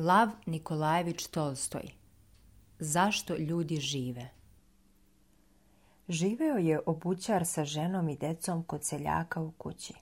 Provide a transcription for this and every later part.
Lav Nikolajević Tolstoj Zašto ljudi žive? Živeo je obućar sa ženom i decom kod seljaka u kući.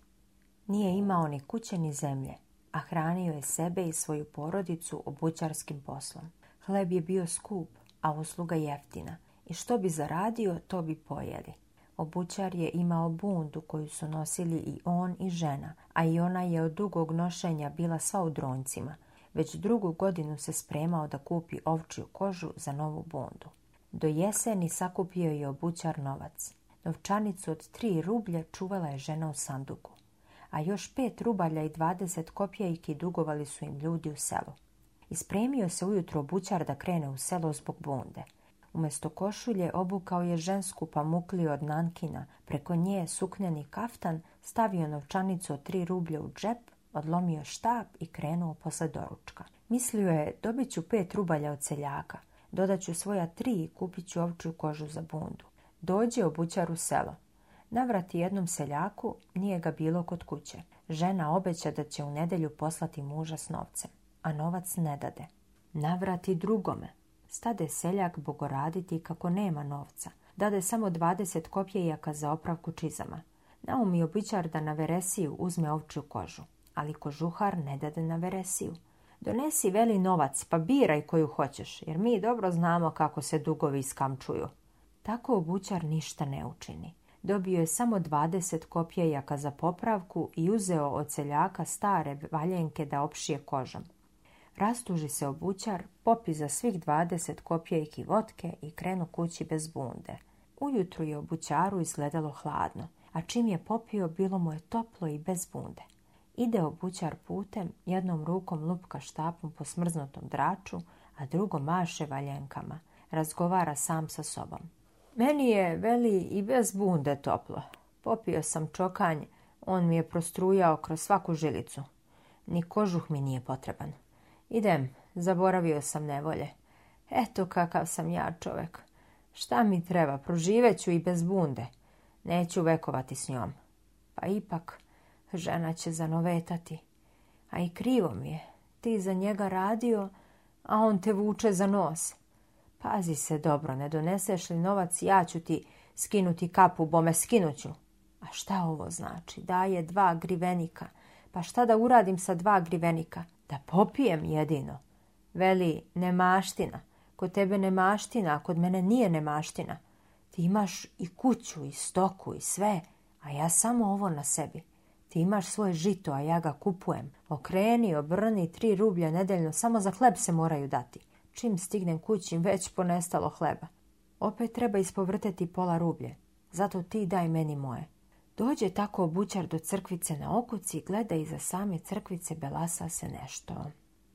Nije imao ni kuće ni zemlje, a hranio je sebe i svoju porodicu obućarskim poslom. Hleb je bio skup, a usluga jeftina i što bi zaradio, to bi pojeli. Obućar je imao bundu koju su nosili i on i žena, a i ona je od dugog nošenja bila sva u droncima – već drugu godinu se spremao da kupi ovčiju kožu za novu bondu. Do jeseni sakupio je obućar novac. Novčanicu od tri rublje čuvala je žena u sanduku, a još pet rubalja i dvadeset kopijajki dugovali su im ljudi u selu. Ispremio se ujutro obućar da krene u selo zbog bunde. Umjesto košulje obukao je žensku pamukliju od nankina, preko nje suknjeni kaftan, stavio novčanicu od tri rublja u džep, odlomio štap i krenuo posle doručka. Mislio je, dobit ću pet rubalja od seljaka, dodat ću svoja tri i kupit ću ovčju kožu za bundu. Dođe obućar u selo. Navrati jednom seljaku, nije ga bilo kod kuće. Žena obeća da će u nedelju poslati muža s novcem, a novac ne dade. Navrati drugome. Stade seljak bogoraditi kako nema novca. Dade samo 20 kopjejaka za opravku čizama. Naumi običar da na veresiju uzme ovčju kožu ali kožuhar ne dade na veresiju. Donesi veli novac, pa biraj koju hoćeš, jer mi dobro znamo kako se dugovi iskamčuju. Tako obućar ništa ne učini. Dobio je samo 20 kopjejaka za popravku i uzeo od seljaka stare valjenke da opšije kožom. Rastuži se obućar, popi za svih 20 kopjejki votke i krenu kući bez bunde. Ujutru je obućaru izgledalo hladno, a čim je popio bilo mu je toplo i bez bunde. Ide obućar putem, jednom rukom lupka štapom po smrznutom draču, a drugo maše valjenkama. Razgovara sam sa sobom. Meni je, veli, i bez bunde toplo. Popio sam čokanj, on mi je prostrujao kroz svaku žilicu. Ni kožuh mi nije potreban. Idem, zaboravio sam nevolje. Eto kakav sam ja čovek. Šta mi treba, proživeću i bez bunde. Neću vekovati s njom. Pa ipak, Žena će zanovetati. A i krivo mi je. Ti za njega radio, a on te vuče za nos. Pazi se dobro, ne doneseš li novac, ja ću ti skinuti kapu, bome skinuću. A šta ovo znači? Daje dva grivenika. Pa šta da uradim sa dva grivenika? Da popijem jedino. Veli, nemaština. Kod tebe nemaština, a kod mene nije nemaština. Ti imaš i kuću, i stoku, i sve, a ja samo ovo na sebi imaš svoje žito, a ja ga kupujem. Okreni, obrni, tri rublja nedeljno, samo za hleb se moraju dati. Čim stignem kući, već ponestalo hleba. Opet treba ispovrteti pola rublje. Zato ti daj meni moje. Dođe tako obućar do crkvice na okuci i gleda iza same crkvice belasa se nešto.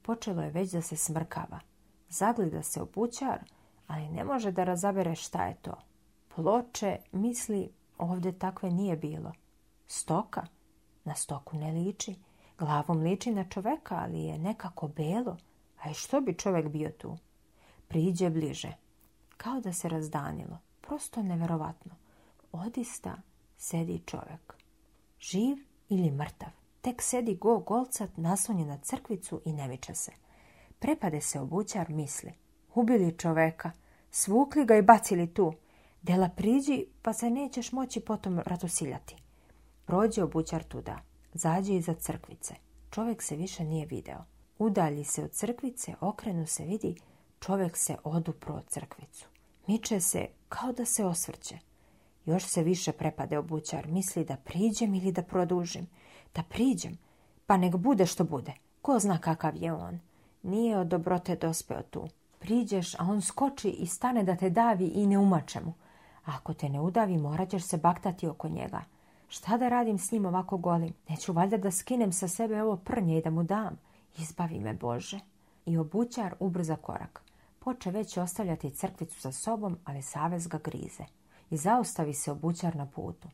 Počelo je već da se smrkava. Zagleda se obućar, ali ne može da razabere šta je to. Ploče, misli, ovdje takve nije bilo. Stoka? Na stoku ne liči. Glavom liči na čoveka, ali je nekako belo. A i što bi čovek bio tu? Priđe bliže. Kao da se razdanilo. Prosto neverovatno. Odista sedi čovek. Živ ili mrtav. Tek sedi go golcat naslonjen na crkvicu i ne viče se. Prepade se obućar misli. Ubili čoveka. Svukli ga i bacili tu. Dela priđi pa se nećeš moći potom ratosiljati. Prođe obućar tuda. Zađe iza crkvice. Čovjek se više nije video. Udalji se od crkvice, okrenu se, vidi, čovjek se odupro od crkvicu. Miče se kao da se osvrće. Još se više prepade obućar, misli da priđem ili da produžim. Da priđem, pa nek bude što bude. Ko zna kakav je on. Nije od dobrote dospeo tu. Priđeš, a on skoči i stane da te davi i ne umače mu. Ako te ne udavi, morat ćeš se baktati oko njega. Šta da radim s njim ovako golim? Neću valjda da skinem sa sebe ovo prnje i da mu dam. Izbavi me Bože. I obućar ubrza korak. Poče već ostavljati crkvicu za sobom, ali savez ga grize. I zaustavi se obućar na putu.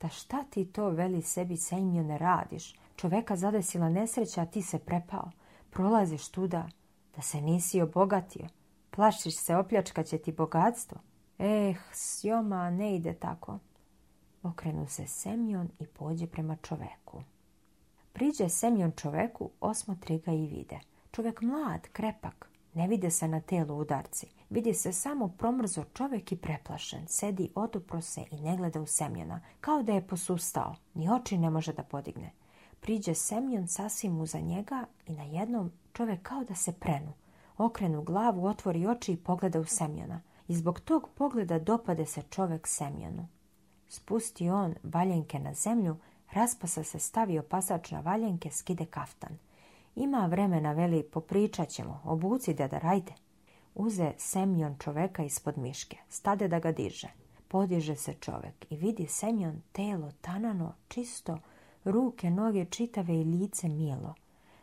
Da šta ti to veli sebi sejmio ne radiš? Čoveka zadesila nesreća, a ti se prepao. Prolaziš tuda, da se nisi obogatio. Plašiš se, opljačkaće ti bogatstvo. Eh, sjoma, ne ide tako. Okrenu se Semjon i pođe prema čoveku. Priđe Semjon čoveku, osmotri ga i vide. Čovek mlad, krepak. Ne vide se na telu udarci. Vidi se samo promrzo čovjek i preplašen. Sedi odupro se i ne gleda u Semjona. Kao da je posustao. Ni oči ne može da podigne. Priđe Semjon sasvim uza njega i na jednom čovek kao da se prenu. Okrenu glavu, otvori oči i pogleda u Semjona. I zbog tog pogleda dopade se čovek Semjonu. Spusti on valjenke na zemlju, raspasa se stavio pasač na valjenke, skide kaftan. Ima vremena, veli, popričat ćemo, obuci da rajde. Uze Semjon čoveka ispod miške, stade da ga diže. Podiže se čovek i vidi Semjon telo tanano, čisto, ruke, noge čitave i lice mijelo.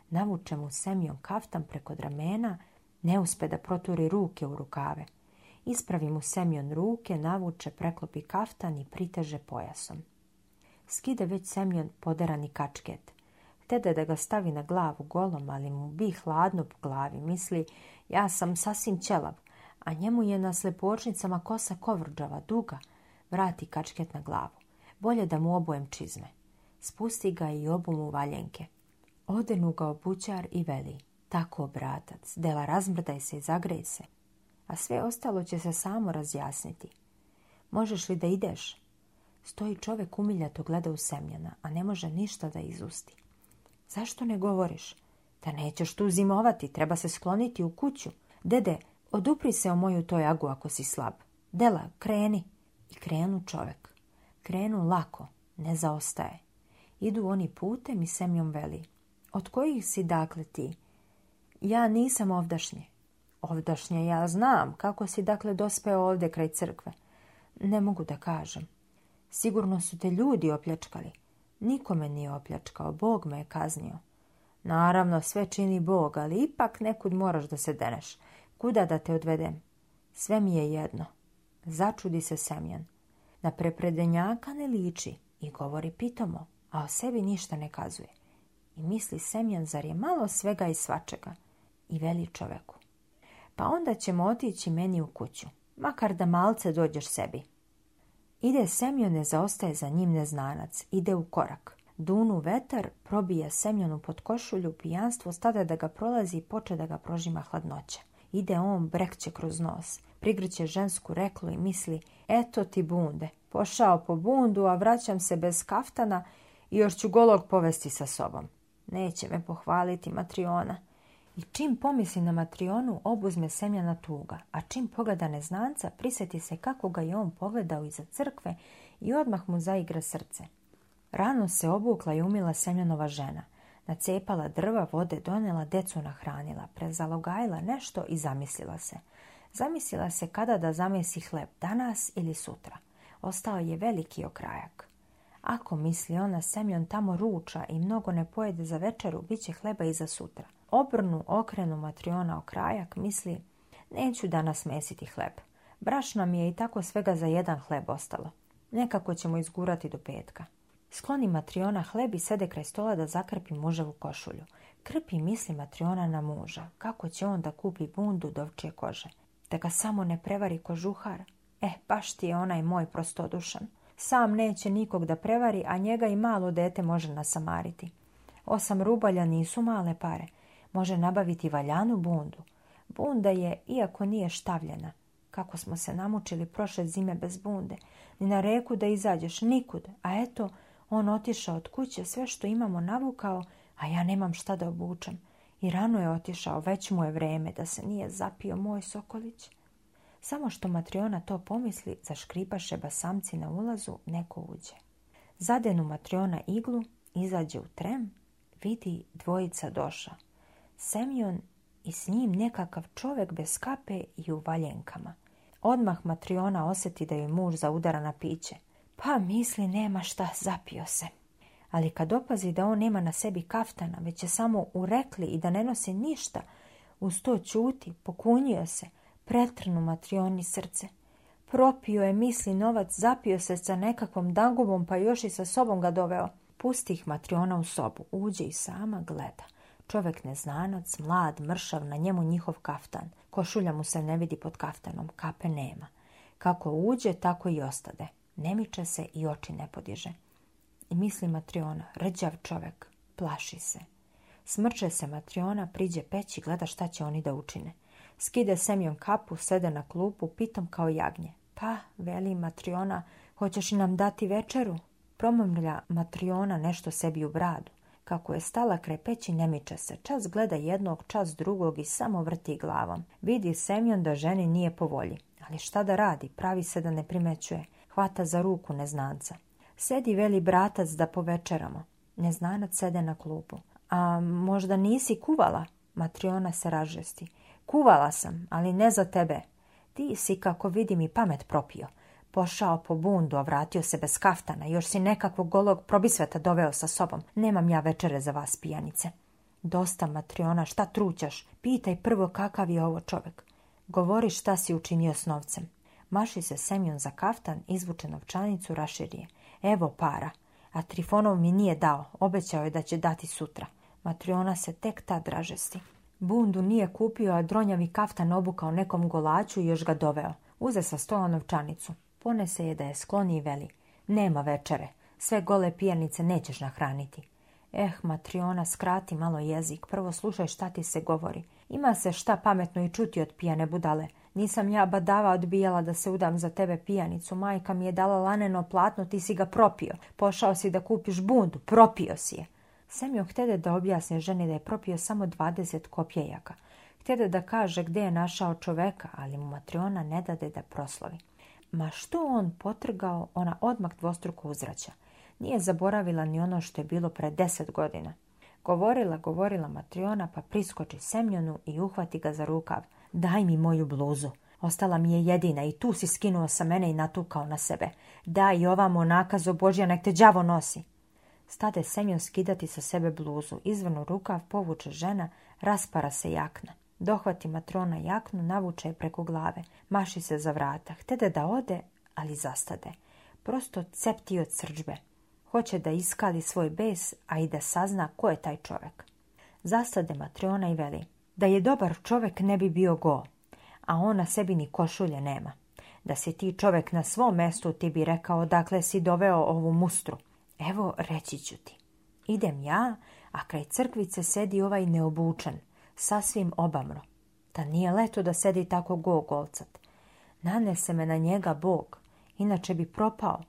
Navuče mu Semjon kaftan preko ramena, ne uspe da proturi ruke u rukave. Ispravi mu Semjon ruke, navuče, preklopi kaftan i priteže pojasom. Skide već Semjon poderani kačket. Tede da ga stavi na glavu golom, ali mu bi hladno po glavi. Misli, ja sam sasvim ćelav, a njemu je na slepočnicama kosa kovrđava, duga. Vrati kačket na glavu. Bolje da mu obojem čizme. Spusti ga i obu mu valjenke. Odenu ga obućar i veli. Tako, bratac, dela razmrdaj se i zagrej se a sve ostalo će se samo razjasniti. Možeš li da ideš? Stoji čovjek umiljato gleda u semljana, a ne može ništa da izusti. Zašto ne govoriš? Da nećeš tu zimovati, treba se skloniti u kuću. Dede, odupri se o moju agu ako si slab. Dela, kreni. I krenu čovjek. Krenu lako, ne zaostaje. Idu oni putem i semljom veli. Od kojih si dakle ti? Ja nisam ovdašnje. Ovdašnje ja znam kako si dakle dospeo ovdje kraj crkve. Ne mogu da kažem. Sigurno su te ljudi opljačkali. Nikome nije opljačkao, Bog me je kaznio. Naravno, sve čini Bog, ali ipak nekud moraš da se deneš. Kuda da te odvedem? Sve mi je jedno. Začudi se Semjan. Na prepredenjaka ne liči i govori pitomo, a o sebi ništa ne kazuje. I misli Semjan, zar je malo svega i svačega? I veli čoveku pa onda ćemo otići meni u kuću, makar da malce dođeš sebi. Ide Semjon ne zaostaje za njim neznanac, ide u korak. Dunu vetar probija Semjonu pod košulju, pijanstvo stada da ga prolazi i poče da ga prožima hladnoća. Ide on brekće kroz nos, Prigriće žensku reklu i misli, eto ti bunde, pošao po bundu, a vraćam se bez kaftana i još ću golog povesti sa sobom. Neće me pohvaliti matriona, i čim pomisli na Matrionu, obuzme semljana tuga, a čim pogleda neznanca, prisjeti se kako ga je on pogledao iza crkve i odmah mu zaigra srce. Rano se obukla i umila semljanova žena. Nacepala drva, vode donela, decu nahranila, prezalogajila nešto i zamislila se. Zamislila se kada da zamesi hleb, danas ili sutra. Ostao je veliki okrajak. Ako misli ona Semjon tamo ruča i mnogo ne pojede za večeru, bit će hleba i za sutra obrnu okrenu matriona o krajak, misli, neću danas mesiti hleb. Braš nam je i tako svega za jedan hleb ostalo. Nekako ćemo izgurati do petka. Skloni Matriona hleb i sede kraj stola da zakrpi muževu košulju. Krpi misli Matriona na muža, kako će on da kupi bundu dovčije kože. Da ga samo ne prevari kožuhar. Eh, baš ti je onaj moj prostodušan. Sam neće nikog da prevari, a njega i malo dete može nasamariti. Osam rubalja nisu male pare. Može nabaviti valjanu bundu. Bunda je, iako nije štavljena, kako smo se namučili prošle zime bez bunde, ni na reku da izađeš nikud, a eto, on otišao od kuće, sve što imamo navukao, a ja nemam šta da obučem. I rano je otišao, već mu je vreme da se nije zapio moj sokolić. Samo što Matriona to pomisli, zaškripaše basamci na ulazu, neko uđe. Zadenu Matriona iglu, izađe u trem, vidi dvojica doša, Semjon i s njim nekakav čovjek bez kape i u valjenkama. Odmah Matriona osjeti da je muž zaudara na piće. Pa misli nema šta, zapio se. Ali kad opazi da on nema na sebi kaftana, već je samo urekli i da ne nosi ništa, uz to čuti, pokunio se, pretrnu Matrioni srce. Propio je misli novac, zapio se sa nekakvom dangubom, pa još i sa sobom ga doveo. Pusti ih Matriona u sobu, uđe i sama gleda. Čovjek neznanac, mlad, mršav, na njemu njihov kaftan. Košulja mu se ne vidi pod kaftanom, kape nema. Kako uđe, tako i ostade. Ne miče se i oči ne podiže. I misli Matriona, rđav čovjek, plaši se. Smrče se Matriona, priđe peći, gleda šta će oni da učine. Skide Semjon kapu, sede na klupu, pitom kao jagnje. Pa, veli Matriona, hoćeš i nam dati večeru? Promomlja Matriona nešto sebi u bradu. Kako je stala krepeći, nemiče se. Čas gleda jednog, čas drugog i samo vrti glavom. Vidi Semjon da ženi nije po volji. Ali šta da radi, pravi se da ne primećuje. Hvata za ruku neznanca. Sedi veli bratac da povečeramo. Neznanac sede na klupu. A možda nisi kuvala? Matriona se ražesti. Kuvala sam, ali ne za tebe. Ti si, kako vidim, i pamet propio. Pošao po bundu, a vratio se bez kaftana. Još si nekakvog golog probisveta doveo sa sobom. Nemam ja večere za vas, pijanice. Dosta, Matriona, šta trućaš? Pitaj prvo kakav je ovo čovjek. Govori šta si učinio s novcem. Maši se Semjon za kaftan, izvuče novčanicu, raširije. Evo para. A Trifonov mi nije dao, obećao je da će dati sutra. Matriona se tek ta dražesti. Bundu nije kupio, a dronjavi kaftan obukao nekom golaću i još ga doveo. Uze sa stola novčanicu se je da je skloni i veli. Nema večere. Sve gole pijanice nećeš nahraniti. Eh, Matriona, skrati malo jezik. Prvo slušaj šta ti se govori. Ima se šta pametno i čuti od pijane budale. Nisam ja badava odbijala da se udam za tebe pijanicu. Majka mi je dala laneno platno, ti si ga propio. Pošao si da kupiš bundu, propio si je. Semjo htede da objasni ženi da je propio samo 20 kopjejaka. Htede da kaže gdje je našao čoveka, ali mu Matriona ne dade da proslovi. Ma što on potrgao, ona odmah dvostruku uzraća. Nije zaboravila ni ono što je bilo pre deset godina. Govorila, govorila Matriona, pa priskoči Semjonu i uhvati ga za rukav. Daj mi moju bluzu. Ostala mi je jedina i tu si skinuo sa mene i natukao na sebe. Daj i ovamo nakazu, Božja, nek te đavo nosi. Stade Semjon skidati sa sebe bluzu, izvrnu rukav, povuče žena, raspara se jakna. Dohvati matrona jaknu, navuče je preko glave. Maši se za vrata. Htede da ode, ali zastade. Prosto cepti od srđbe. Hoće da iskali svoj bes, a i da sazna ko je taj čovek. Zastade matrona i veli. Da je dobar čovek ne bi bio go, a ona sebi ni košulje nema. Da si ti čovek na svom mestu, ti bi rekao dakle si doveo ovu mustru. Evo, reći ću ti. Idem ja, a kraj crkvice sedi ovaj neobučen sasvim obamro. Da nije leto da sedi tako gogolcat. Nanese me na njega Bog, inače bi propao.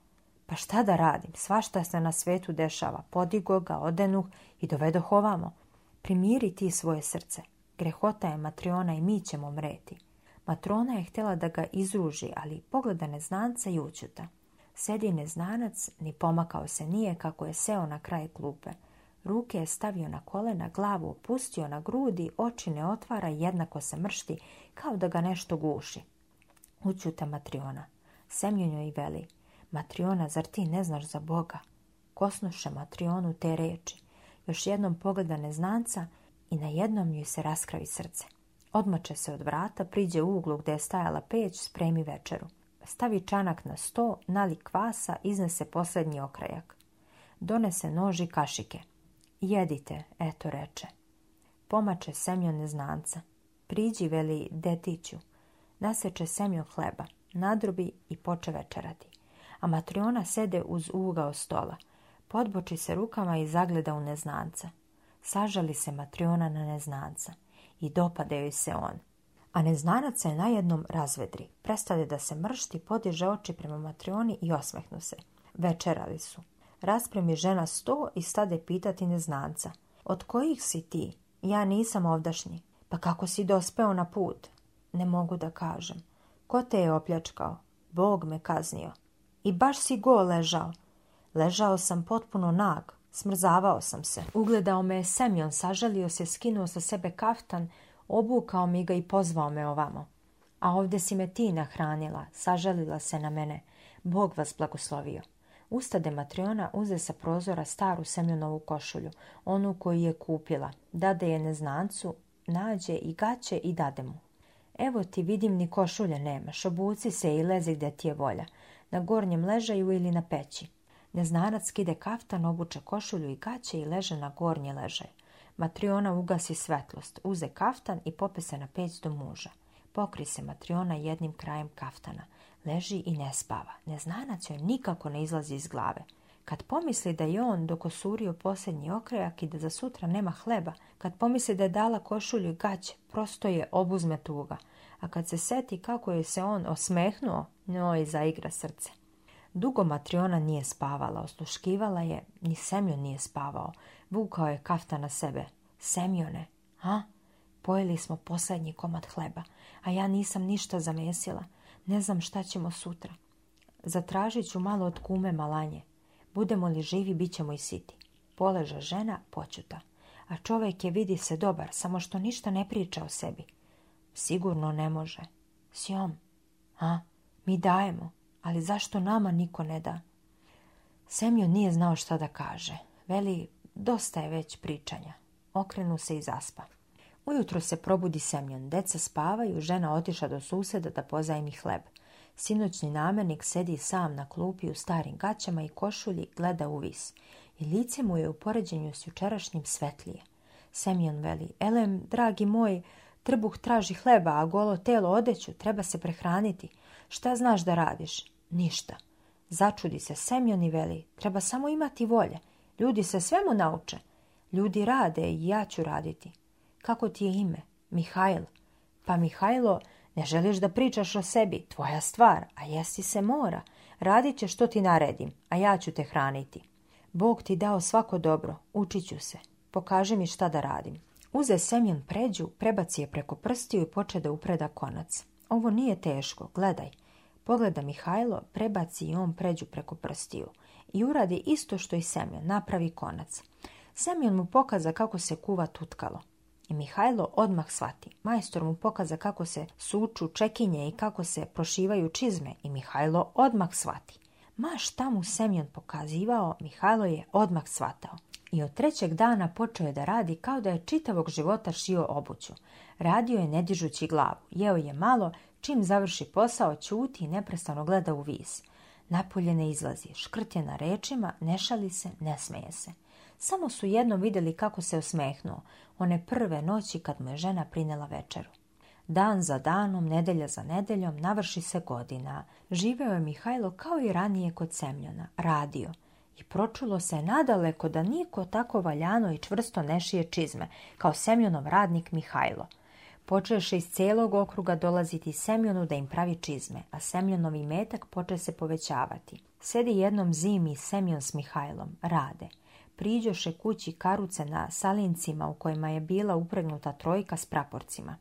Pa šta da radim, svašta se na svetu dešava. Podigo ga, odenuh i dovedoh ovamo. Primiri ti svoje srce. Grehota je Matriona i mi ćemo mreti. Matrona je htjela da ga izruži, ali pogleda neznanca i učuta. Sedi neznanac, ni pomakao se nije kako je seo na kraj klupe. Ruke je stavio na kolena, glavu opustio na grudi, oči ne otvara i jednako se mršti, kao da ga nešto guši. Učuta Matriona. Semlju i veli. Matriona, zar ti ne znaš za Boga? Kosnuše Matrionu te reči. Još jednom pogleda neznanca i na jednom joj se raskravi srce. Odmače se od vrata, priđe u uglu gdje je stajala peć, spremi večeru. Stavi čanak na sto, nali kvasa, iznese posljednji okrajak. Donese nož i kašike. Jedite, eto reče. Pomače semljo neznanca. Priđi veli detiću. Naseče semljo hleba, nadrubi i poče večerati. A Matriona sede uz ugao stola. Podboči se rukama i zagleda u neznanca. Sažali se Matriona na neznanca. I dopade joj se on. A neznanac se najednom razvedri. Prestade da se mršti, podiže oči prema Matrioni i osmehnu se. Večerali su. Raspremi žena sto i stade pitati neznanca. Od kojih si ti? Ja nisam ovdašnji. Pa kako si dospeo na put? Ne mogu da kažem. Ko te je opljačkao? Bog me kaznio. I baš si go ležao. Ležao sam potpuno nag. Smrzavao sam se. Ugledao me je Semjon, sažalio se, skinuo sa sebe kaftan, obukao mi ga i pozvao me ovamo. A ovdje si me ti nahranila, sažalila se na mene. Bog vas blagoslovio. Ustade Matriona uze sa prozora staru semljonovu košulju, onu koju je kupila. Dade je neznancu, nađe i gaće i dade mu. Evo ti vidim ni košulje nemaš, obuci se i lezi gdje ti je volja, na gornjem ležaju ili na peći. Neznanac skide kaftan, obuče košulju i gaće i leže na gornji ležaj. Matriona ugasi svetlost, uze kaftan i pope na peć do muža. Pokri se Matriona jednim krajem kaftana leži i ne spava. Neznanac joj nikako ne izlazi iz glave. Kad pomisli da je on dokosurio posljednji okrejak i da za sutra nema hleba, kad pomisli da je dala košulju i gaće, prosto je obuzme tuga. A kad se seti kako je se on osmehnuo, njoj zaigra srce. Dugo Matriona nije spavala, osluškivala je, ni Semjon nije spavao. Vukao je kafta na sebe. Semjone, a? Pojeli smo posljednji komad hleba, a ja nisam ništa zamesila. Ne znam šta ćemo sutra. Zatražit ću malo od kume malanje. Budemo li živi, bit ćemo i siti. Poleža žena, počuta. A čovjek je vidi se dobar, samo što ništa ne priča o sebi. Sigurno ne može. Sjom, a, mi dajemo, ali zašto nama niko ne da? Semjo nije znao šta da kaže. Veli, dosta je već pričanja. Okrenu se i zaspa. Ujutro se probudi Semjon, deca spavaju, žena otiša do suseda da pozajmi hleb. Sinoćni namernik sedi sam na klupi u starim gaćama i košulji, gleda u vis. I lice mu je u poređenju s jučerašnjim svetlije. Semjon veli, elem, dragi moj, trbuh traži hleba, a golo telo odeću, treba se prehraniti. Šta znaš da radiš? Ništa. Začudi se Semjon i veli, treba samo imati volje. Ljudi se svemu nauče. Ljudi rade i ja ću raditi. Kako ti je ime? Mihajl. Pa Mihajlo, ne želiš da pričaš o sebi, tvoja stvar, a jesi se mora. Radit će što ti naredim, a ja ću te hraniti. Bog ti dao svako dobro, učit ću se. Pokaži mi šta da radim. Uze Semjon pređu, prebaci je preko prstiju i poče da upreda konac. Ovo nije teško, gledaj. Pogleda Mihajlo, prebaci i on pređu preko prstiju. I uradi isto što i Semjon, napravi konac. Semjon mu pokaza kako se kuva tutkalo. Mihajlo odmah shvati. Majstor mu pokaza kako se suču čekinje i kako se prošivaju čizme i Mihajlo odmah shvati. Ma šta mu Semjon pokazivao, Mihajlo je odmah svatao. I od trećeg dana počeo je da radi kao da je čitavog života šio obuću. Radio je ne dižući glavu, jeo je malo, čim završi posao ćuti i neprestano gleda u vis. Napolje ne izlazi, škrt je na rečima, ne šali se, ne smeje se. Samo su jednom vidjeli kako se osmehnuo, one prve noći kad mu je žena prinela večeru. Dan za danom, nedelja za nedeljom, navrši se godina. Živeo je Mihajlo kao i ranije kod Semljona, radio. I pročulo se nadaleko da niko tako valjano i čvrsto ne šije čizme, kao Semjonov radnik Mihajlo. Počeše iz cijelog okruga dolaziti Semjonu da im pravi čizme, a Semljonovi imetak poče se povećavati. Sedi jednom zimi Semjon s Mihajlom, rade – priđoše kući karuce na salincima u kojima je bila upregnuta trojka s praporcima.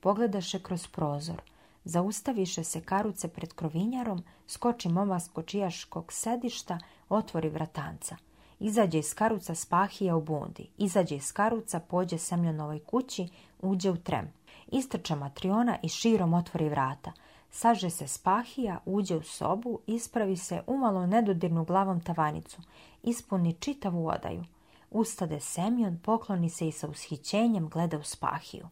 Pogledaše kroz prozor. Zaustaviše se karuce pred krovinjarom, skoči s kočijaškog sedišta, otvori vratanca. Izađe iz karuca spahija u bundi. Izađe iz karuca, pođe semljonovoj kući, uđe u trem. Istrča matriona i širom otvori vrata – Saže se spahija, uđe u sobu, ispravi se umalo nedodirnu glavom tavanicu, ispuni čitavu odaju. Ustade Semjon, pokloni se i sa ushićenjem gleda u spahiju.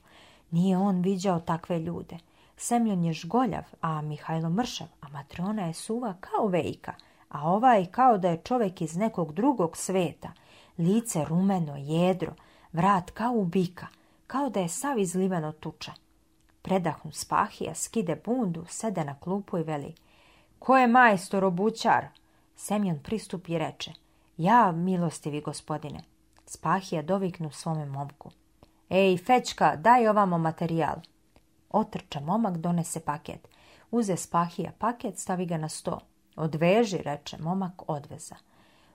Nije on viđao takve ljude. Semjon je žgoljav, a Mihajlo mršav, a Matrona je suva kao vejka, a ovaj kao da je čovjek iz nekog drugog sveta. Lice rumeno, jedro, vrat kao u bika, kao da je sav izliveno tuča. Predahnu spahija, skide bundu, sede na klupu i veli. Ko je majstor obućar? Semjon pristupi i reče. Ja, milostivi gospodine. Spahija doviknu svome momku. Ej, fečka, daj ovamo materijal. Otrča momak, donese paket. Uze Spahija paket, stavi ga na sto. Odveži, reče momak, odveza.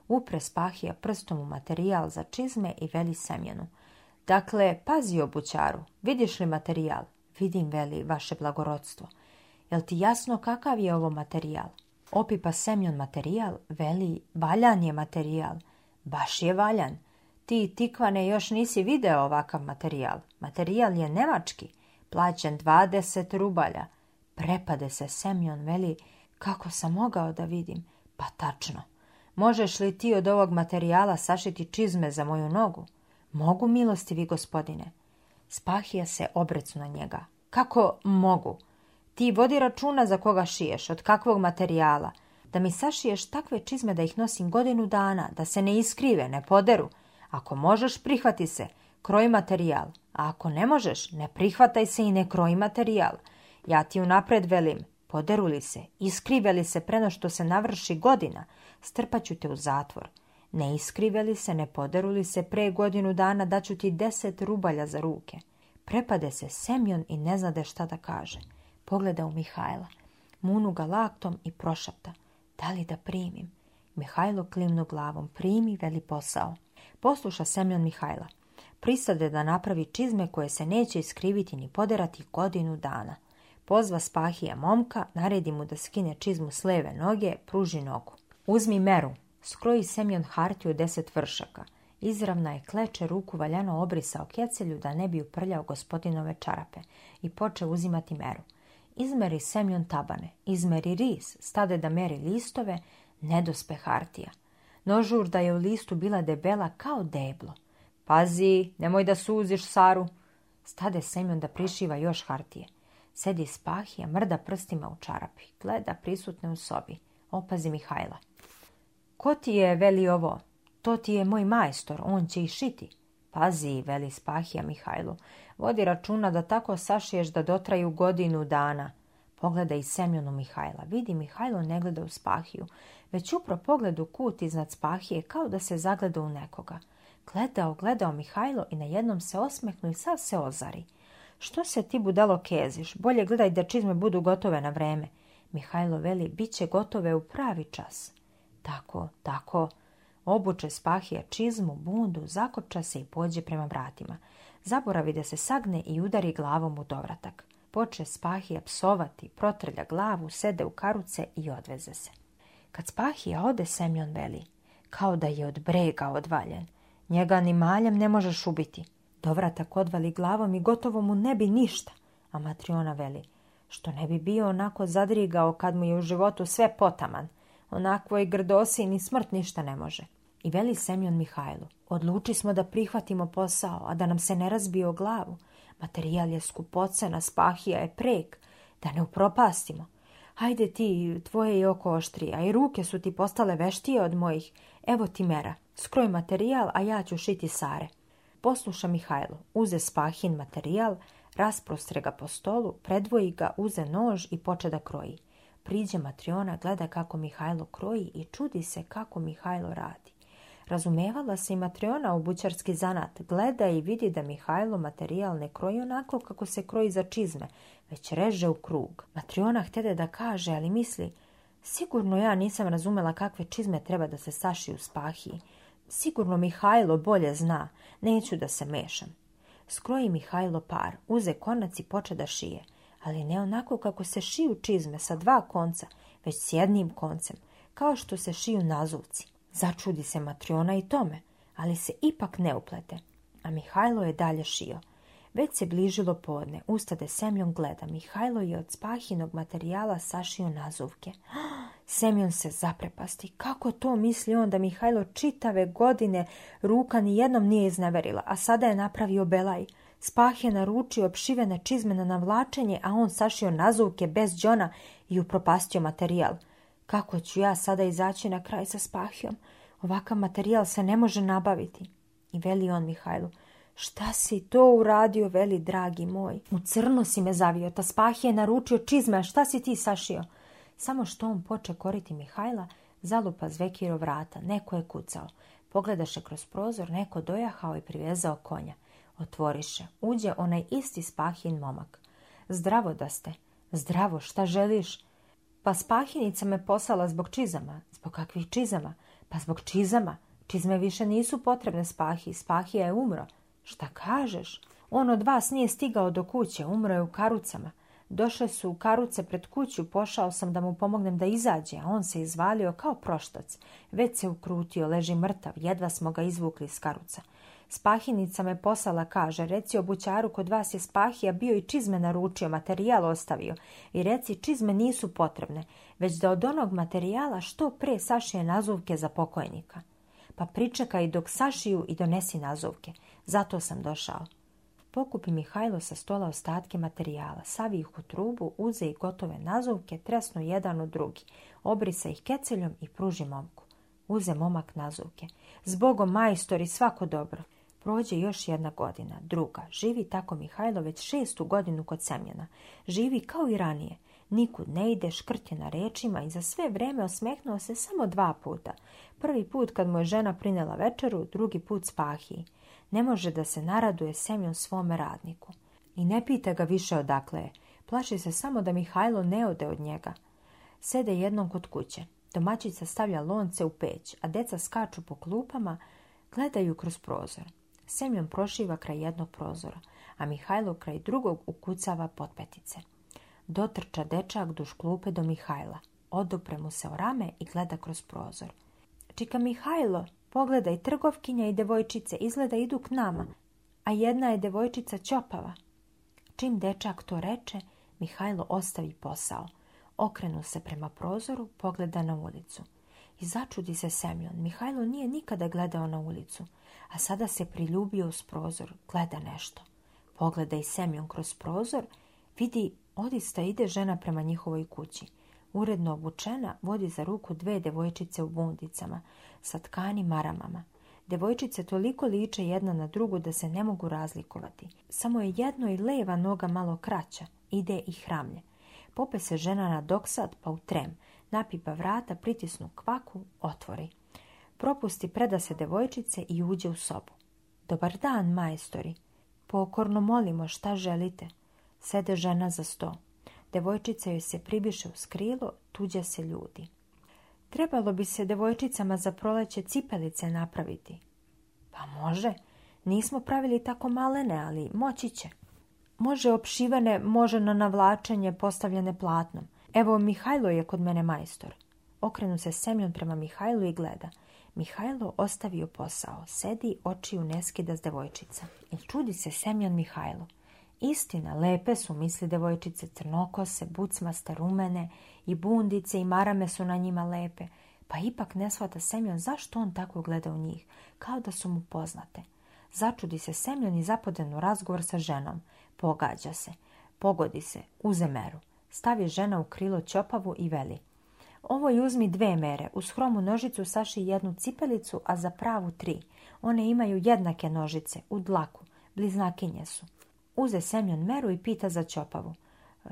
Upre Spahija prstom u materijal za čizme i veli Semjenu. Dakle, pazi obućaru, vidiš li materijal? Vidim, veli, vaše blagorodstvo. Jel ti jasno kakav je ovo materijal? Opipa Semjon materijal, veli, valjan je materijal. Baš je valjan. Ti, Tikvane, još nisi video ovakav materijal. Materijal je nemački, plaćen 20 rubalja. Prepade se Semjon, veli, kako sam mogao da vidim? Pa tačno. Možeš li ti od ovog materijala sašiti čizme za moju nogu? Mogu, milostivi gospodine. Spahija se obrecu na njega. Kako mogu? Ti vodi računa za koga šiješ, od kakvog materijala. Da mi sašiješ takve čizme da ih nosim godinu dana, da se ne iskrive, ne poderu. Ako možeš, prihvati se, kroj materijal. A ako ne možeš, ne prihvataj se i ne kroj materijal. Ja ti unapred velim, poderu li se, iskrive li se preno što se navrši godina, strpaću te u zatvor. Ne iskriveli se, ne poderuli se, pre godinu dana daću ti deset rubalja za ruke. Prepade se Semjon i ne znade šta da kaže. Pogleda u Mihajla. Munu ga laktom i prošapta. Da li da primim? Mihajlo klimnu glavom. Primi veli posao. Posluša Semjon Mihajla. Prisade da napravi čizme koje se neće iskriviti ni poderati godinu dana. Pozva Spahija momka, naredi mu da skine čizmu s leve noge, pruži nogu. Uzmi meru, Skroji Semjon hartiju deset vršaka. Izravna je kleče ruku valjano obrisao kecelju da ne bi uprljao gospodinove čarape i poče uzimati meru. Izmeri Semjon tabane, izmeri ris, stade da meri listove, nedospe hartija. da je u listu bila debela kao deblo. Pazi, nemoj da suziš Saru. Stade Semjon da prišiva još hartije. Sedi spahija, mrda prstima u čarapi, gleda prisutne u sobi. Opazi Mihajla. Ko ti je veli ovo? To ti je moj majstor, on će i šiti. Pazi, veli Spahija Mihajlu. Vodi računa da tako sašiješ da dotraju godinu dana. Pogleda i Semjonu Mihajla. Vidi, Mihajlo ne gleda u Spahiju, već upro pogledu u kut iznad Spahije kao da se zagleda u nekoga. Gledao, gledao Mihajlo i na jednom se osmehnu i sav se ozari. Što se ti budalo keziš? Bolje gledaj da čizme budu gotove na vreme. Mihajlo veli, bit će gotove u pravi čas. Tako, tako. Obuče spahija čizmu, bundu, zakopča se i pođe prema vratima. Zaboravi da se sagne i udari glavom u dovratak. Poče spahija psovati, protrlja glavu, sede u karuce i odveze se. Kad spahija ode, Semjon veli, kao da je od brega odvaljen. Njega ni maljem ne možeš ubiti. Dovratak odvali glavom i gotovo mu ne bi ništa. A Matriona veli, što ne bi bio onako zadrigao kad mu je u životu sve potaman. Onakvoj grdosi ni smrt ništa ne može. I veli Semjon Mihajlu, odluči smo da prihvatimo posao, a da nam se ne razbije o glavu. Materijal je skupocena, spahija je prek, da ne upropastimo. Hajde ti, tvoje je oko oštrije, a i ruke su ti postale veštije od mojih. Evo ti mera, skroj materijal, a ja ću šiti sare. Posluša Mihajlo, uze spahin materijal, rasprostre ga po stolu, predvoji ga, uze nož i poče da kroji. Priđe Matriona, gleda kako Mihajlo kroji i čudi se kako Mihajlo radi. Razumevala se i Matriona u bućarski zanat, gleda i vidi da Mihajlo materijal ne kroji onako kako se kroji za čizme, već reže u krug. Matriona htede da kaže, ali misli, sigurno ja nisam razumela kakve čizme treba da se saši u spahiji. Sigurno Mihajlo bolje zna, neću da se mešam. Skroji Mihajlo par, uze konac i poče da šije ali ne onako kako se šiju čizme sa dva konca, već s jednim koncem, kao što se šiju nazuvci. Začudi se Matriona i tome, ali se ipak ne uplete, a Mihajlo je dalje šio. Već se bližilo podne, ustade Semjon gleda. Mihajlo je od spahinog materijala sašio nazuvke. Semjon se zaprepasti. Kako to misli on da Mihajlo čitave godine ruka ni jednom nije iznaverila, a sada je napravio belaj? Spah je naručio obšivene čizme na navlačenje, a on sašio nazuvke bez đona i upropastio materijal. Kako ću ja sada izaći na kraj sa spahijom? Ovakav materijal se ne može nabaviti. I veli on Mihajlu. Šta si to uradio, veli, dragi moj? U crno si me zavio, ta Spah je naručio čizme, a šta si ti sašio? Samo što on poče koriti Mihajla, zalupa zvekiro vrata, neko je kucao. Pogledaše kroz prozor, neko dojahao i privezao konja. Otvoriše. Uđe onaj isti spahin momak. Zdravo da ste. Zdravo, šta želiš? Pa spahinica me poslala zbog čizama. Zbog kakvih čizama? Pa zbog čizama. Čizme više nisu potrebne spahi. Spahija je umro. Šta kažeš? On od vas nije stigao do kuće. Umro je u karucama. Došle su u karuce pred kuću, pošao sam da mu pomognem da izađe, a on se izvalio kao proštac. Već se ukrutio, leži mrtav, jedva smo ga izvukli iz karuca. Spahinica me poslala, kaže, reci obućaru kod vas je spahija bio i čizme naručio, materijal ostavio. I reci čizme nisu potrebne, već da od onog materijala što pre sašije nazuvke za pokojnika. Pa pričekaj dok sašiju i donesi nazuvke. Zato sam došao. Pokupi Mihajlo sa stola ostatke materijala, savi ih u trubu, uze i gotove nazuvke, tresnu jedan u drugi, obrisa ih keceljom i pruži momku. Uze momak nazovke. Zbogom majstori svako dobro. Prođe još jedna godina, druga. Živi tako Mihajlo već šestu godinu kod Semjena. Živi kao i ranije. Nikud ne ide, škrtje na rečima i za sve vreme osmehnuo se samo dva puta. Prvi put kad mu je žena prinela večeru, drugi put spahi, Ne može da se naraduje Semjon svome radniku. I ne pita ga više odakle je. Plaši se samo da Mihajlo ne ode od njega. Sede jednom kod kuće. Domaćica stavlja lonce u peć, a deca skaču po klupama, gledaju kroz prozor. Semljom prošiva kraj jednog prozora, a Mihajlo kraj drugog ukucava potpetice. Dotrča dečak duš klupe do Mihajla. Odopre mu se o rame i gleda kroz prozor. Čika Mihajlo, pogledaj, trgovkinja i devojčice izgleda idu k nama, a jedna je devojčica ćopava. Čim dečak to reče, Mihajlo ostavi posao. Okrenu se prema prozoru, pogleda na ulicu. I začudi se Semjon. Mihajlo nije nikada gledao na ulicu, a sada se priljubio uz prozor, gleda nešto. Pogleda i Semjon kroz prozor, vidi odista ide žena prema njihovoj kući. Uredno obučena vodi za ruku dve devojčice u bundicama sa tkani maramama. Devojčice toliko liče jedna na drugu da se ne mogu razlikovati. Samo je jedno i leva noga malo kraća, ide i hramlje. Pope se žena na doksad pa u trem, napipa vrata, pritisnu kvaku, otvori. Propusti preda se devojčice i uđe u sobu. Dobar dan, majstori. Pokorno molimo šta želite. Sede žena za sto. Devojčica joj se pribiše u skrilo, tuđa se ljudi. Trebalo bi se devojčicama za proleće cipelice napraviti. Pa može. Nismo pravili tako malene, ali moći će. Može opšivane, može na navlačenje postavljene platnom. Evo, Mihajlo je kod mene majstor. Okrenu se Semjon prema Mihajlu i gleda. Mihajlo ostavio posao, sedi oči u neskida s devojčica. I čudi se Semjon Mihajlo. Istina, lepe su misli devojčice crnokose, bucmaste, rumene i bundice i marame su na njima lepe. Pa ipak ne shvata Semjon zašto on tako gleda u njih, kao da su mu poznate. Začudi se Semjon i zapodenu razgovor sa ženom. Pogađa se, pogodi se, uze meru. Stavi žena u krilo ćopavu i veli. Ovoj uzmi dve mere, uz hromu nožicu saši jednu cipelicu, a za pravu tri. One imaju jednake nožice, u dlaku, bliznakinje su. Uze Semjon meru i pita za ćopavu.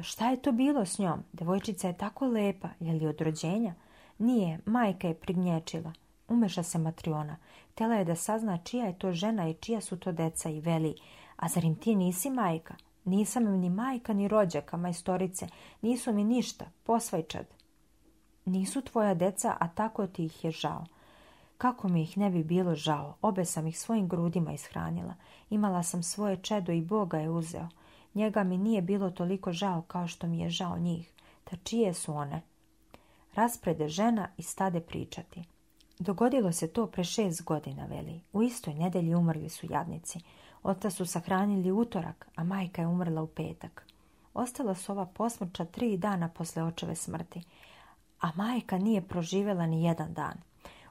Šta je to bilo s njom? Devojčica je tako lepa, je li od rođenja? Nije, majka je prignječila. Umeša se Matriona. tela je da sazna čija je to žena i čija su to deca i veli. A im ti nisi majka? Nisam im ni majka ni rođaka, majstorice, nisu mi ništa, posvajčad. Nisu tvoja deca, a tako ti ih je žao. Kako mi ih ne bi bilo žao, obe sam ih svojim grudima ishranila. Imala sam svoje čedo i Boga je uzeo. Njega mi nije bilo toliko žao kao što mi je žao njih. Ta čije su one? Rasprede žena i stade pričati. Dogodilo se to pre šest godina, veli. U istoj nedelji umrli su jadnici. Oca su sahranili utorak, a majka je umrla u petak. Ostala su ova posmrća tri dana posle očeve smrti, a majka nije proživjela ni jedan dan.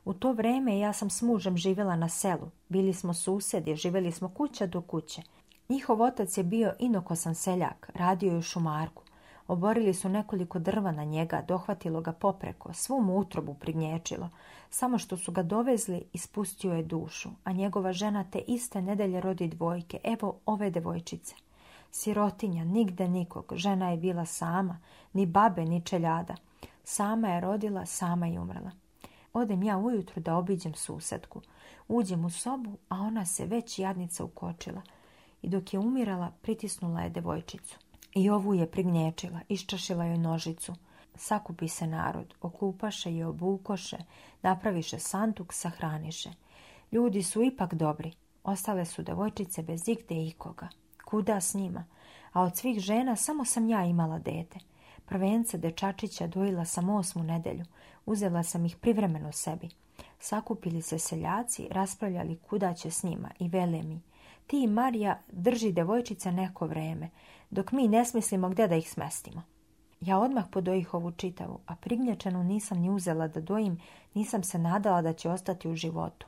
U to vreme ja sam s mužem živjela na selu. Bili smo susedi, živjeli smo kuća do kuće. Njihov otac je bio inokosan seljak, radio je u šumarku. Oborili su nekoliko drva na njega, dohvatilo ga popreko, svu mu utrobu prignječilo. Samo što su ga dovezli, ispustio je dušu, a njegova žena te iste nedelje rodi dvojke, evo ove devojčice. Sirotinja, nigde nikog, žena je bila sama, ni babe, ni čeljada. Sama je rodila, sama je umrla. Odem ja ujutru da obiđem susedku. Uđem u sobu, a ona se već jadnica ukočila. I dok je umirala, pritisnula je devojčicu. I ovu je prignječila, iščašila joj nožicu. Sakupi se narod, okupaše i obukoše, napraviše santuk, sahraniše. Ljudi su ipak dobri, ostale su devojčice bez i ikoga. Kuda s njima? A od svih žena samo sam ja imala dete. Prvence dečačića dojila sam osmu nedelju, uzela sam ih privremeno sebi. Sakupili se seljaci, raspravljali kuda će s njima i vele mi. Ti, Marija, drži devojčica neko vreme dok mi ne smislimo gdje da ih smestimo. Ja odmah podojih ovu čitavu, a prignječenu nisam ni uzela da dojim, nisam se nadala da će ostati u životu.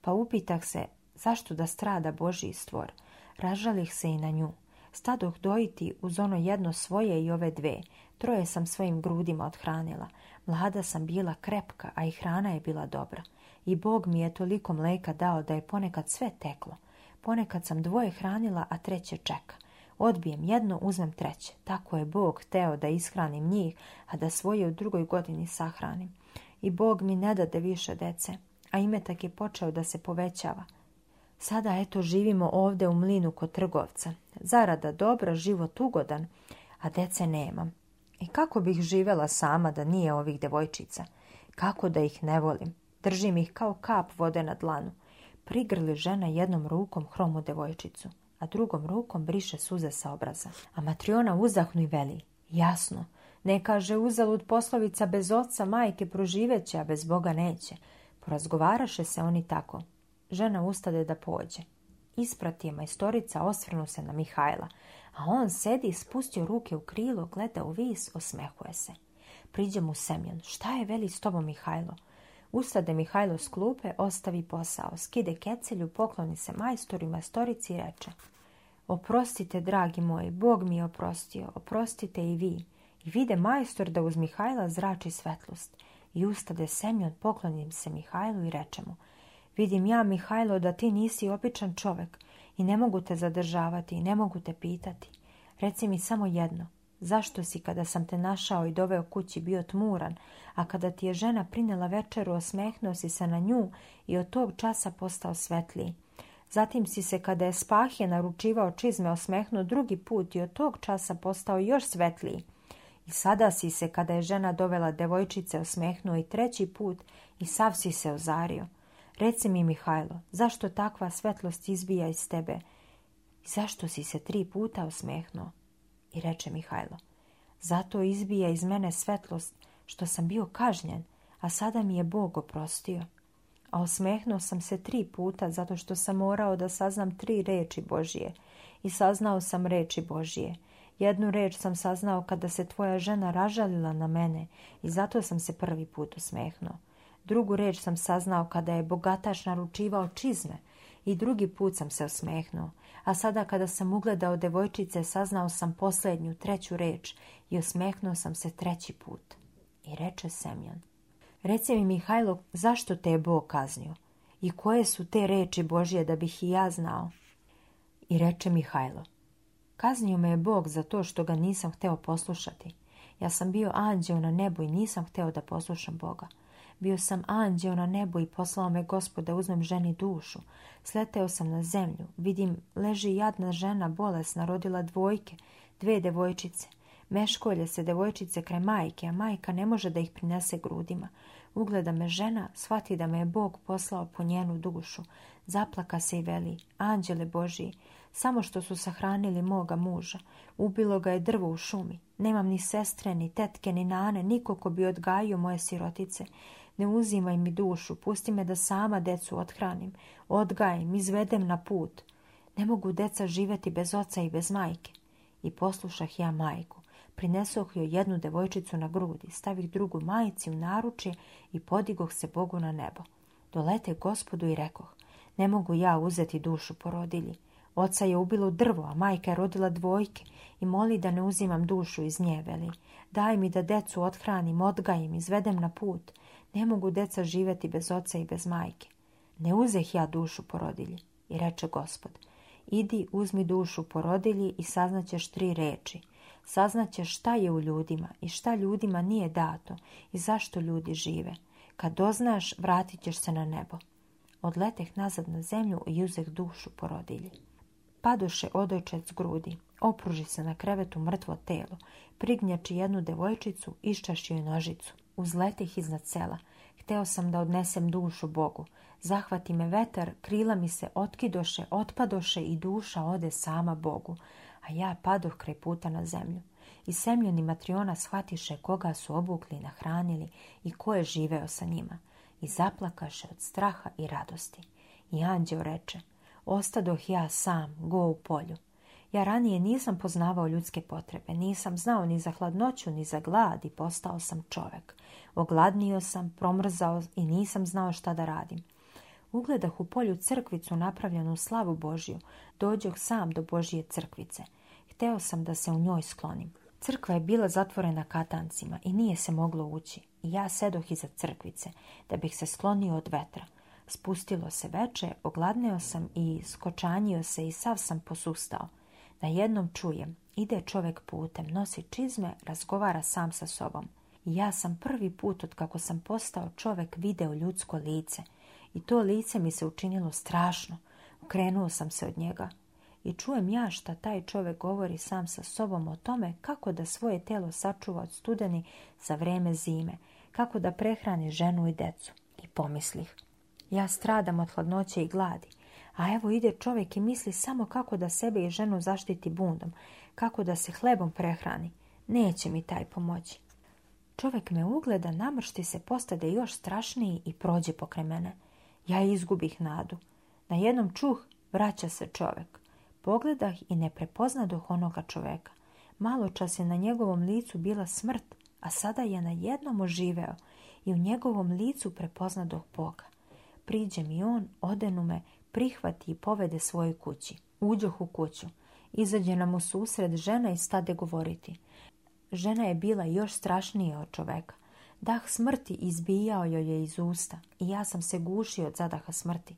Pa upitah se, zašto da strada Božji stvor? Ražalih se i na nju. Stadoh dojiti uz ono jedno svoje i ove dve. Troje sam svojim grudima odhranila. Mlada sam bila krepka, a i hrana je bila dobra. I Bog mi je toliko mleka dao da je ponekad sve teklo. Ponekad sam dvoje hranila, a treće čeka. Odbijem jedno, uzmem treće. Tako je Bog teo da ishranim njih, a da svoje u drugoj godini sahranim. I Bog mi ne dade više dece, a imetak je počeo da se povećava. Sada eto živimo ovdje u mlinu kod trgovca. Zarada dobra, život ugodan, a dece nemam. I kako bih živela sama da nije ovih devojčica? Kako da ih ne volim? Držim ih kao kap vode na dlanu. Prigrli žena jednom rukom hromu devojčicu a drugom rukom briše suze sa obraza. A Matriona uzahnu i veli, jasno, ne kaže uzalud poslovica bez oca majke proživeće, a bez Boga neće. Porazgovaraše se oni tako. Žena ustade da pođe. Isprati je majstorica, osvrnu se na Mihajla, a on sedi, spustio ruke u krilo, gleda u vis, osmehuje se. Priđe mu Semjon. Šta je veli s tobom, Mihajlo? Ustade Mihajlo s klupe, ostavi posao, skide kecelju, pokloni se majstoru i i reče Oprostite, dragi moji, Bog mi je oprostio, oprostite i vi. I vide majstor da uz Mihajla zrači svetlost. I ustade Semjon, poklonim se Mihajlu i reče mu Vidim ja, Mihajlo, da ti nisi običan čovek i ne mogu te zadržavati i ne mogu te pitati. Reci mi samo jedno, Zašto si kada sam te našao i doveo kući bio tmuran, a kada ti je žena prinela večeru osmehnuo si se na nju i od tog časa postao svetliji? Zatim si se kada je spahje naručivao čizme osmehnuo drugi put i od tog časa postao još svetliji. I sada si se kada je žena dovela devojčice osmehnuo i treći put i sav si se ozario. Reci mi Mihajlo, zašto takva svetlost izbija iz tebe? I zašto si se tri puta osmehnuo? i reče Mihajlo. Zato izbija iz mene svetlost što sam bio kažnjen, a sada mi je Bog oprostio. A osmehnuo sam se tri puta zato što sam morao da saznam tri reči Božije. I saznao sam reči Božije. Jednu reč sam saznao kada se tvoja žena ražalila na mene i zato sam se prvi put osmehnuo. Drugu reč sam saznao kada je bogataš naručivao čizme i drugi put sam se osmehnuo a sada kada sam ugledao devojčice, saznao sam posljednju, treću reč i osmehnuo sam se treći put. I reče Semjan. Reci mi, Mihajlo, zašto te je Bog kaznio? I koje su te reči Božje da bih i ja znao? I reče Mihajlo. Kaznio me je Bog za to što ga nisam hteo poslušati. Ja sam bio anđeo na nebu i nisam hteo da poslušam Boga. Bio sam anđeo na nebu i poslao me gospod da uzmem ženi dušu. Sleteo sam na zemlju. Vidim, leži jadna žena bolesna, rodila dvojke, dve devojčice. Meškolje se devojčice kraj majke, a majka ne može da ih prinese grudima. Ugleda me žena, shvati da me je Bog poslao po njenu dušu. Zaplaka se i veli, anđele Božiji, samo što su sahranili moga muža. Ubilo ga je drvo u šumi. Nemam ni sestre, ni tetke, ni nane, niko ko bi odgajio moje sirotice. Ne uzimaj mi dušu, pusti me da sama decu othranim, odgajim, izvedem na put. Ne mogu deca živjeti bez oca i bez majke. I poslušah ja majku. Prinesoh joj jednu devojčicu na grudi, stavih drugu majici u naručje i podigoh se Bogu na nebo. Dolete gospodu i rekoh, ne mogu ja uzeti dušu porodilji. Oca je ubilo drvo, a majka je rodila dvojke i moli da ne uzimam dušu iz njeveli. Daj mi da decu othranim, odgajim, izvedem na put. Ne mogu deca živjeti bez oca i bez majke. Ne uzeh ja dušu porodilji. I reče gospod, idi uzmi dušu porodilji i saznaćeš tri reči. Saznaćeš šta je u ljudima i šta ljudima nije dato i zašto ljudi žive. Kad doznaš, vratit ćeš se na nebo. Odleteh nazad na zemlju i uzeh dušu porodilji. Paduše odojčec grudi, opruži se na krevetu mrtvo telo, prignjači jednu devojčicu, iščaši joj nožicu. Uzletih iznad sela. Hteo sam da odnesem dušu Bogu. Zahvati me vetar, krila mi se otkidoše, otpadoše i duša ode sama Bogu. A ja padoh kraj puta na zemlju. I semljeni matriona shvatiše koga su obukli i nahranili i ko je živeo sa njima. I zaplakaše od straha i radosti. I anđeo reče, ostadoh ja sam, go u polju. Ja ranije nisam poznavao ljudske potrebe, nisam znao ni za hladnoću, ni za glad i postao sam čovjek. Ogladnio sam, promrzao i nisam znao šta da radim. Ugledah u polju crkvicu napravljenu slavu Božju, dođoh sam do Božje crkvice. Hteo sam da se u njoj sklonim. Crkva je bila zatvorena katancima i nije se moglo ući. I ja sedoh iza crkvice, da bih se sklonio od vetra. Spustilo se veče, ogladneo sam i skočanio se i sav sam posustao. Na jednom čujem, ide čovjek putem, nosi čizme, razgovara sam sa sobom. ja sam prvi put od kako sam postao čovjek video ljudsko lice. I to lice mi se učinilo strašno. Krenuo sam se od njega. I čujem ja šta taj čovjek govori sam sa sobom o tome kako da svoje telo sačuva od studeni za vrijeme zime, kako da prehrani ženu i decu. I pomislih. Ja stradam od hladnoće i gladi. A evo ide čovjek i misli samo kako da sebe i ženu zaštiti bundom, kako da se hlebom prehrani. Neće mi taj pomoći. Čovjek me ugleda, namršti se, postade još strašniji i prođe pokre mene. Ja izgubih nadu. Na jednom čuh vraća se čovjek. Pogledah i ne prepoznadoh onoga čovjeka. Malo čas je na njegovom licu bila smrt, a sada je na jednom oživeo i u njegovom licu prepoznadoh Boga. Priđe mi on, odenu me, prihvati i povede svojoj kući. Uđoh u kuću. Izađe nam u susret žena i stade govoriti. Žena je bila još strašnija od čoveka. Dah smrti izbijao joj je iz usta i ja sam se gušio od zadaha smrti.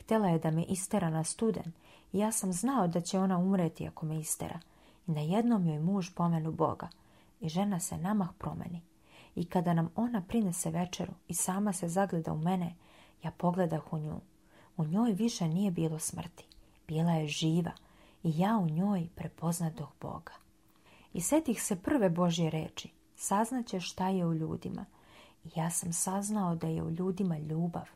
Htjela je da me istera na studen i ja sam znao da će ona umreti ako me istera. I na jednom joj muž pomenu Boga i žena se namah promeni. I kada nam ona prinese večeru i sama se zagleda u mene, ja pogledah u nju u njoj više nije bilo smrti. Bila je živa i ja u njoj prepoznatog Boga. I setih se prve Božje reči. Saznaće šta je u ljudima. ja sam saznao da je u ljudima ljubav.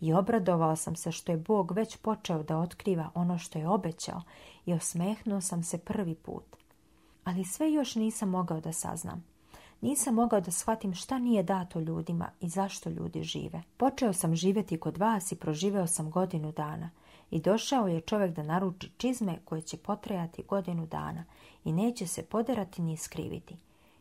I obradovao sam se što je Bog već počeo da otkriva ono što je obećao i osmehnuo sam se prvi put. Ali sve još nisam mogao da saznam. Nisam mogao da shvatim šta nije dato ljudima i zašto ljudi žive. Počeo sam živjeti kod vas i proživeo sam godinu dana. I došao je čovjek da naruči čizme koje će potrejati godinu dana i neće se poderati ni iskriviti.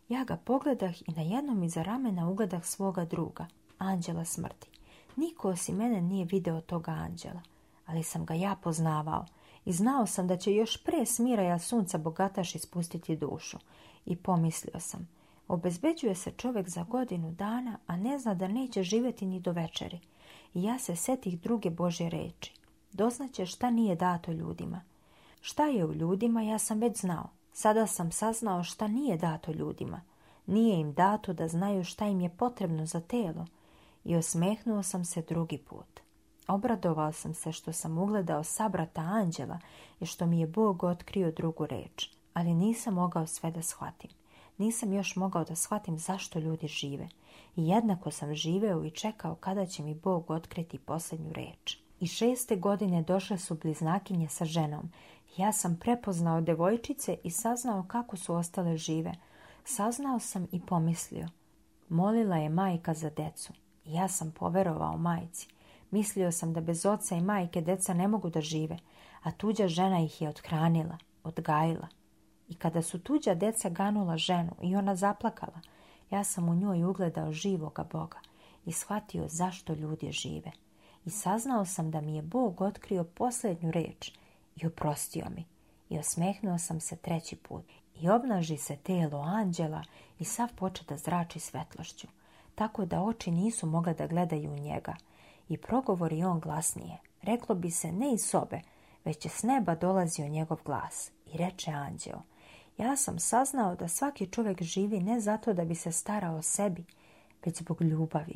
Ja ga pogledah i na jednom iza ramena ugledah svoga druga, anđela smrti. Niko osim mene nije video toga anđela, ali sam ga ja poznavao i znao sam da će još pre smiraja sunca bogataš ispustiti dušu. I pomislio sam, Obezbeđuje se čovjek za godinu dana, a ne zna da neće živjeti ni do večeri. I ja se setih druge Bože reči. Doznaće šta nije dato ljudima. Šta je u ljudima ja sam već znao. Sada sam saznao šta nije dato ljudima. Nije im dato da znaju šta im je potrebno za telo. I osmehnuo sam se drugi put. Obradovao sam se što sam ugledao sabrata anđela i što mi je Bog otkrio drugu reč, ali nisam mogao sve da shvatim nisam još mogao da shvatim zašto ljudi žive. I jednako sam živeo i čekao kada će mi Bog otkriti posljednju reč. I šeste godine došle su bliznakinje sa ženom. Ja sam prepoznao devojčice i saznao kako su ostale žive. Saznao sam i pomislio. Molila je majka za decu. Ja sam poverovao majci. Mislio sam da bez oca i majke deca ne mogu da žive, a tuđa žena ih je odhranila, odgajila. I kada su tuđa deca ganula ženu i ona zaplakala, ja sam u njoj ugledao živoga Boga i shvatio zašto ljudi žive. I saznao sam da mi je Bog otkrio posljednju reč i oprostio mi. I osmehnuo sam se treći put. I obnaži se telo anđela i sav poče da zrači svetlošću, tako da oči nisu mogle da gledaju u njega. I progovori on glasnije. Reklo bi se ne iz sobe, već je s neba dolazio njegov glas i reče anđeo – ja sam saznao da svaki čovjek živi ne zato da bi se starao o sebi, već zbog ljubavi.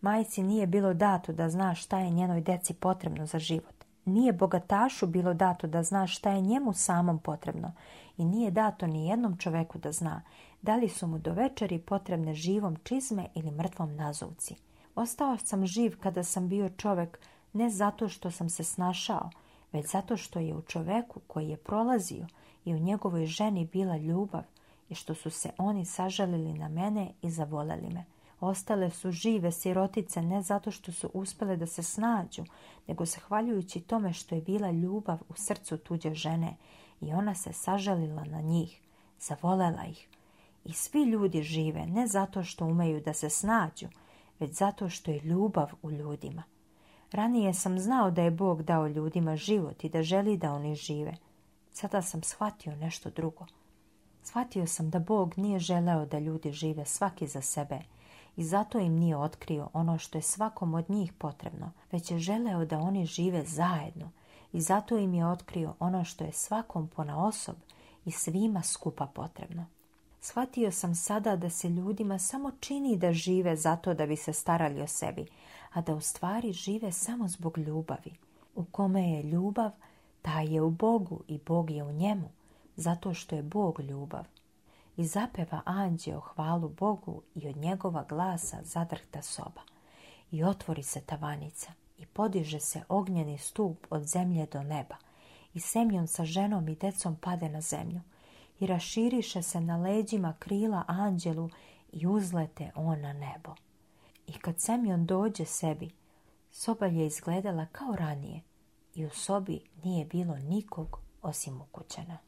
Majci nije bilo dato da zna šta je njenoj deci potrebno za život. Nije bogatašu bilo dato da zna šta je njemu samom potrebno i nije dato ni jednom čoveku da zna da li su mu do večeri potrebne živom čizme ili mrtvom nazovci. Ostao sam živ kada sam bio čovek ne zato što sam se snašao, već zato što je u čoveku koji je prolazio i u njegovoj ženi bila ljubav i što su se oni sažalili na mene i zavoljeli me. Ostale su žive sirotice ne zato što su uspjele da se snađu, nego zahvaljujući tome što je bila ljubav u srcu tuđe žene i ona se sažalila na njih, zavolela ih. I svi ljudi žive ne zato što umeju da se snađu, već zato što je ljubav u ljudima. Ranije sam znao da je Bog dao ljudima život i da želi da oni žive, Sada sam shvatio nešto drugo. Shvatio sam da Bog nije želeo da ljudi žive svaki za sebe i zato im nije otkrio ono što je svakom od njih potrebno, već je želeo da oni žive zajedno i zato im je otkrio ono što je svakom pona osob i svima skupa potrebno. Shvatio sam sada da se ljudima samo čini da žive zato da bi se starali o sebi, a da u stvari žive samo zbog ljubavi, u kome je ljubav taj je u Bogu i Bog je u njemu, zato što je Bog ljubav. I zapeva anđeo hvalu Bogu i od njegova glasa zadrhta soba. I otvori se tavanica i podiže se ognjeni stup od zemlje do neba. I Semjon sa ženom i decom pade na zemlju. I raširiše se na leđima krila anđelu i uzlete on na nebo. I kad Semjon dođe sebi, soba je izgledala kao ranije – i u sobi nije bilo nikog osim ukućana.